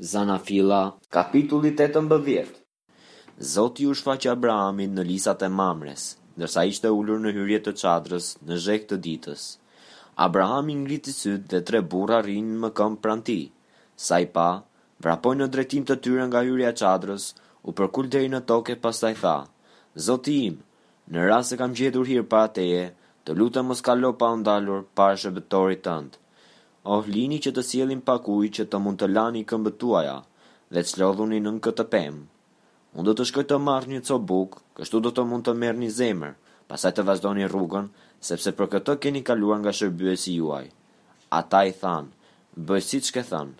Zanafilla. Kapitulli tetëmbëdhjetë Zoti iu shfaq Abrahamit në lisat e Mamres, ndërsa ishte ulur në hyrje të çadrës, në zheg të ditës. Abrahami ngriti sytë dhe tre burra rrinin më këmbë pranë tij. Sa i pa, vrapoi në drejtim të tyre nga hyrja e çadrës, u përkul deri në tokë e pastaj tha, Zoti im, në rast se kam gjetur hir para teje, të lutem mos kalo pa u ndalur para shërbëtorit tënd. Oh lini që të sjellin pak ujë që të mund të lani këmbët tuaja dhe çlodhuni nën këtë pemë. Unë do të shkoj të marr një copë bukë, kështu do të mund të merrni zemër, pastaj të vazhdoni rrugën, sepse për këtë keni kaluar nga shërbyesi juaj. Ata i thanë, Bëj siç ke thënë.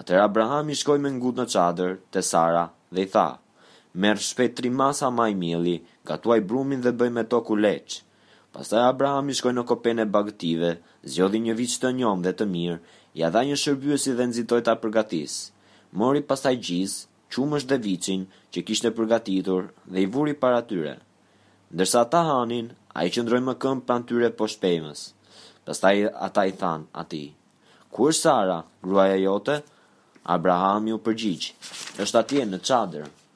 Atëherë Abrahami shkoi me ngut në çadër te Sara dhe i tha, Merr shpejt tri masa majë mielli, gatuaj brumin dhe bëj me to kuleçë. Pastaj Abrahami shkoi në kopenë e bagëtive, zgjodhi një viç të njomë dhe të mirë, ia dha një shërbyesi dhe nxitoi ta përgatisë. Mori pastaj gjizë, qumësht dhe viçin, që kishte përgatitur, dhe i vuri para tyre. Ndërsa ata hanin, ai qëndroi më këmbë pranë tyre poshtë pemës. Pastaj ata i thanë atij, Ku është Sara, gruaja jote? Abrahami u përgjigj, Është atje, në çadër.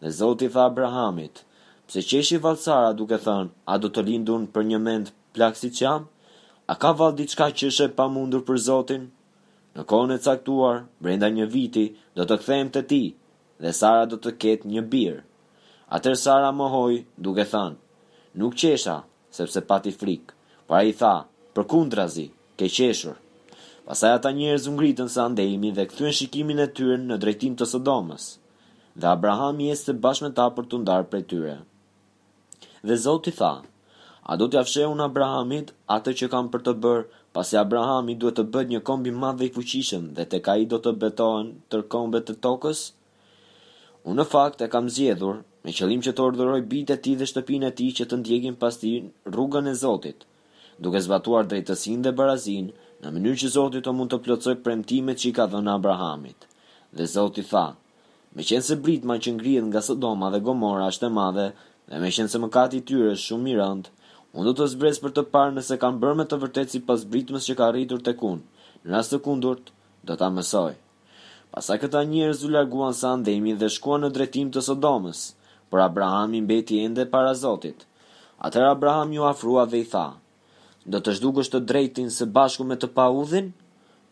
Dhe Zoti i tha Abrahamit, Pse qeshi vallë Sara duke thënë, A do të lind unë përnjëmend plakë siç jam? A ka vallë diçka që është e pamundur për Zotin? Në kohën e caktuar, brenda një viti, do të kthehem te ti, dhe Sara do të ketë një bir. Atëherë Sara mohoi, duke thënë, Nuk qesha, sepse pati frikë, por ai tha, përkundrazi, ke qeshur. Pastaj ata njerëz u ngritën së andejmi dhe kthyen shikimin e tyre në drejtim të Sodomës, dhe Abrahami ecte bashkë me ta për t'u ndarë prej tyre. Dhe Zoti tha, A do t'ia fsheh Unë Abrahamit atë që kam për të bërë, pasi Abrahami duhet të bëhet një komb i madh dhe i fuqishëm dhe tek ai do të betohen tërë kombet e tokës? Unë në fakt e kam zgjedhur, me qëllim që të urdhërojë bijtë e tij dhe shtëpinë e tij që të ndjekin pas tij rrugën e Zotit, duke zbatuar drejtësinë dhe barazinë, në mënyrë që Zoti të mund të plotësojë premtimet që i ka dhënë Abrahamit. Dhe Zoti tha, Meqenëse britma që ngrihet nga Sodoma dhe Gomora është e madhe, dhe meqenëse mëkati i tyre është shumë i rëndë, Unë do të zbres për të parë nëse kanë bërë me të vërtetë sipas britmës që ka arritur tek Unë, në rast të kundërt, do ta mësoj. Pastaj këta njerëz u larguan së andejmi dhe shkuan në drejtim të Sodomës, por Abrahami mbeti ende para Zotit. Atëherë Abrahami iu afrua dhe i tha, Do të zhdukësh të drejtin së bashku me të paudhin?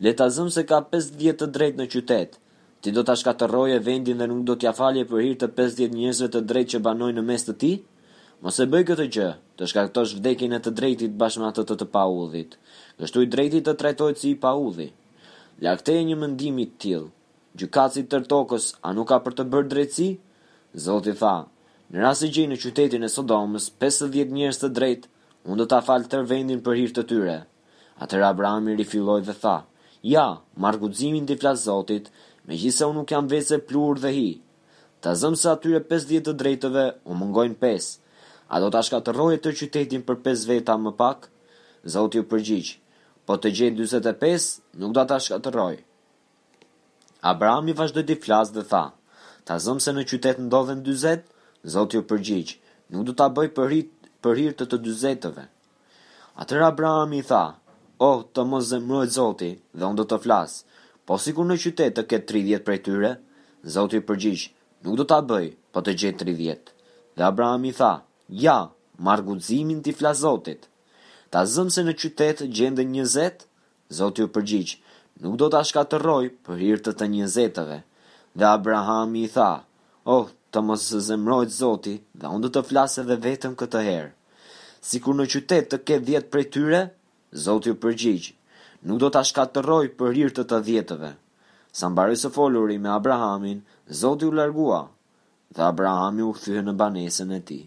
Le ta zëmë se ka pesëdhjetë të drejtë në qytet. Ti do ta shkatërroje vendin dhe nuk do t'ia falje për hir të pesëdhjetë njerëzve të drejtë që banojnë në mes të tij? Mos e bëj këtë gjë, të shkaktosh vdekjen e të drejtit bashkë me atë të të paudhit. Kështu i drejti të trajtohet si i paudhi. Larg teje një mendim i tillë, gjykatësi i tërë tokës a nuk ka për të bërë drejtësi? Zoti tha, Në rast se gjej në qytetin e Sodomës pesëdhjetë njerëz të drejtë, Unë do ta fal tërë vendin për hir të tyre. Atëherë Abrahami rifilloi dhe tha, Ja, marr guximin t'i flas Zotit, megjithëse unë nuk jam veçse pluhur dhe hi. Ta zëmë se atyre pesëdhjetë të drejtëve u mungojnë pesë. A do ta shkatërroje tërë qytetin për pesë veta më pak? Zoti u përgjigj, Po të gjej dyzet e pesë, nuk do ta shkatërroj. Abrahami vazhdoi t'i flasë dhe tha, Ta zëmë se në qytet ndodhen dyzet? Zoti iu përgjigj, Nuk do ta bëj për hir, për hir të të dyzetëve. Atëherë Abrahami i tha, Oh, të mos zemërohet Zoti, dhe unë do të flas. Po sikur në qytet të ketë tridhjetë prej tyre? Zoti iu përgjigj, Nuk do ta bëj, po të gjej tridhjetë. Dhe Abrahami i tha, Ja, marr guximin t'i flas Zotit. Ta zëmë se në qytet gjenden njëzet? Zoti u përgjigj, Nuk do ta shkatërroj për hir të të njëzetëve. Dhe Abrahami i tha, Oh, të mos zemërohet Zoti dhe unë do të flas edhe vetëm këtë herë. Sikur në qytet të ketë dhjetë prej tyre? Zoti u përgjigj, Nuk do ta shkatërroj për hir të të dhjetëve. Sa mbaroi së foluri me Abrahamin, Zoti u largua, dhe Abrahami u kthye në banesën e tij.